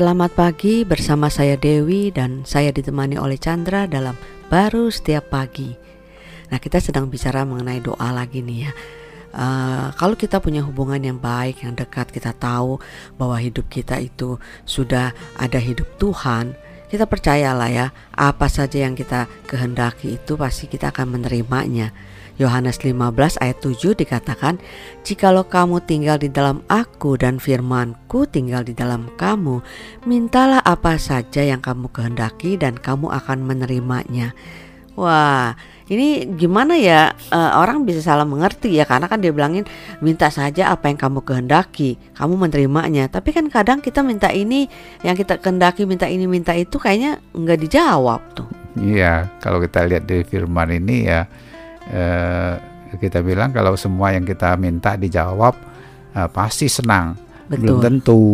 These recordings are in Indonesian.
Selamat pagi bersama saya Dewi dan saya ditemani oleh Chandra dalam baru setiap pagi. Nah kita sedang bicara mengenai doa lagi nih ya. Uh, kalau kita punya hubungan yang baik, yang dekat, kita tahu bahwa hidup kita itu sudah ada hidup Tuhan. Kita percayalah ya, apa saja yang kita kehendaki itu pasti kita akan menerimanya. Yohanes 15 ayat 7 dikatakan, Jikalau kamu tinggal di dalam aku dan firmanku tinggal di dalam kamu, mintalah apa saja yang kamu kehendaki dan kamu akan menerimanya. Wah, ini gimana ya uh, orang bisa salah mengerti ya karena kan dia bilangin minta saja apa yang kamu kehendaki, kamu menerimanya. Tapi kan kadang kita minta ini yang kita kehendaki, minta ini, minta itu kayaknya nggak dijawab tuh. Iya, kalau kita lihat dari firman ini ya eh, kita bilang kalau semua yang kita minta dijawab eh, pasti senang. Betul. Belum tentu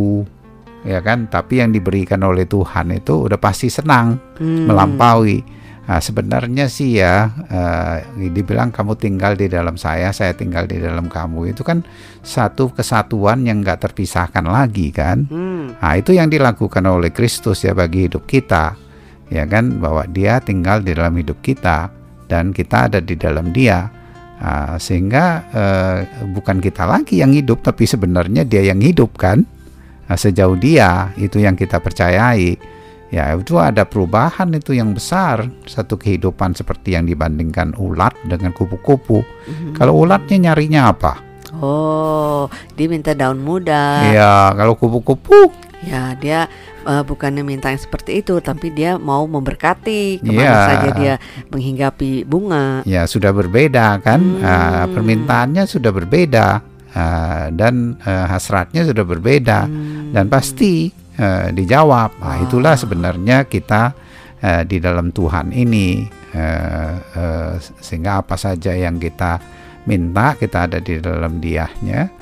ya kan tapi yang diberikan oleh Tuhan itu udah pasti senang hmm. melampaui nah, sebenarnya sih ya uh, dibilang kamu tinggal di dalam saya saya tinggal di dalam kamu itu kan satu kesatuan yang nggak terpisahkan lagi kan hmm. nah itu yang dilakukan oleh Kristus ya bagi hidup kita ya kan bahwa dia tinggal di dalam hidup kita dan kita ada di dalam Dia. Uh, sehingga uh, bukan kita lagi yang hidup, tapi sebenarnya Dia yang hidup kan. Uh, sejauh Dia itu yang kita percayai. Ya itu ada perubahan itu yang besar satu kehidupan seperti yang dibandingkan ulat dengan kupu-kupu. Mm-hmm. Kalau ulatnya nyarinya apa? Oh, dia minta daun muda. Iya, kalau kupu-kupu Ya, dia uh, bukannya minta yang seperti itu, tapi dia mau memberkati ke mana ya. saja dia menghinggapi bunga. Ya, sudah berbeda kan? Hmm. Uh, permintaannya sudah berbeda uh, dan uh, hasratnya sudah berbeda hmm. dan pasti uh, dijawab. Nah, itulah sebenarnya kita uh, di dalam Tuhan ini. Uh, uh, sehingga apa saja yang kita minta kita ada di dalam Diahnya.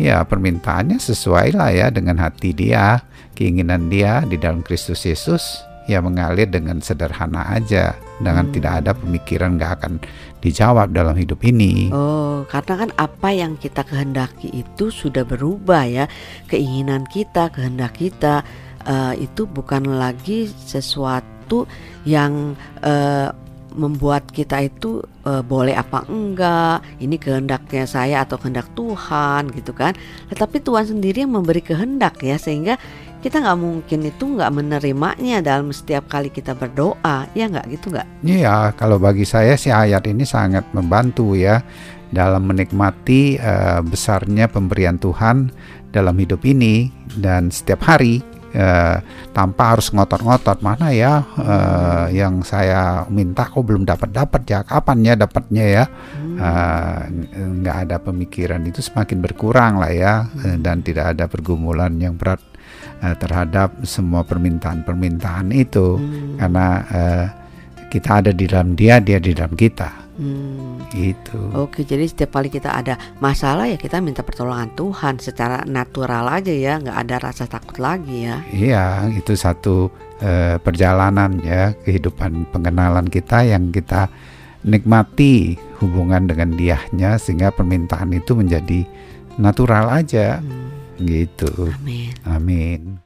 Ya permintaannya sesuai lah ya dengan hati dia, keinginan dia di dalam Kristus Yesus. Ya mengalir dengan sederhana aja dengan hmm. tidak ada pemikiran nggak akan dijawab dalam hidup ini. Oh, karena kan apa yang kita kehendaki itu sudah berubah ya. Keinginan kita, kehendak kita uh, itu bukan lagi sesuatu yang uh, membuat kita itu e, boleh apa enggak ini kehendaknya saya atau kehendak Tuhan gitu kan. Tetapi Tuhan sendiri yang memberi kehendak ya sehingga kita nggak mungkin itu nggak menerimanya dalam setiap kali kita berdoa ya nggak gitu nggak? Iya kalau bagi saya sih ayat ini sangat membantu ya dalam menikmati uh, besarnya pemberian Tuhan dalam hidup ini dan setiap hari uh, tanpa harus ngotot-ngotot. Mana ya uh, yang saya minta kok belum dapat dapat ya? Kapan ya dapatnya ya? Uh, nggak ada pemikiran. Itu semakin berkurang lah ya hmm. dan tidak ada pergumulan yang berat uh, terhadap semua permintaan-permintaan itu. Hmm. karena uh, kita ada di dalam dia dia di dalam kita Hmm. Itu. Oke, jadi setiap kali kita ada masalah ya kita minta pertolongan Tuhan secara natural aja ya, nggak ada rasa takut lagi ya. Iya, itu satu uh, perjalanan ya kehidupan pengenalan kita yang kita nikmati hubungan dengan diahnya sehingga permintaan itu menjadi natural aja. Hmm. Gitu. Amin. Amin.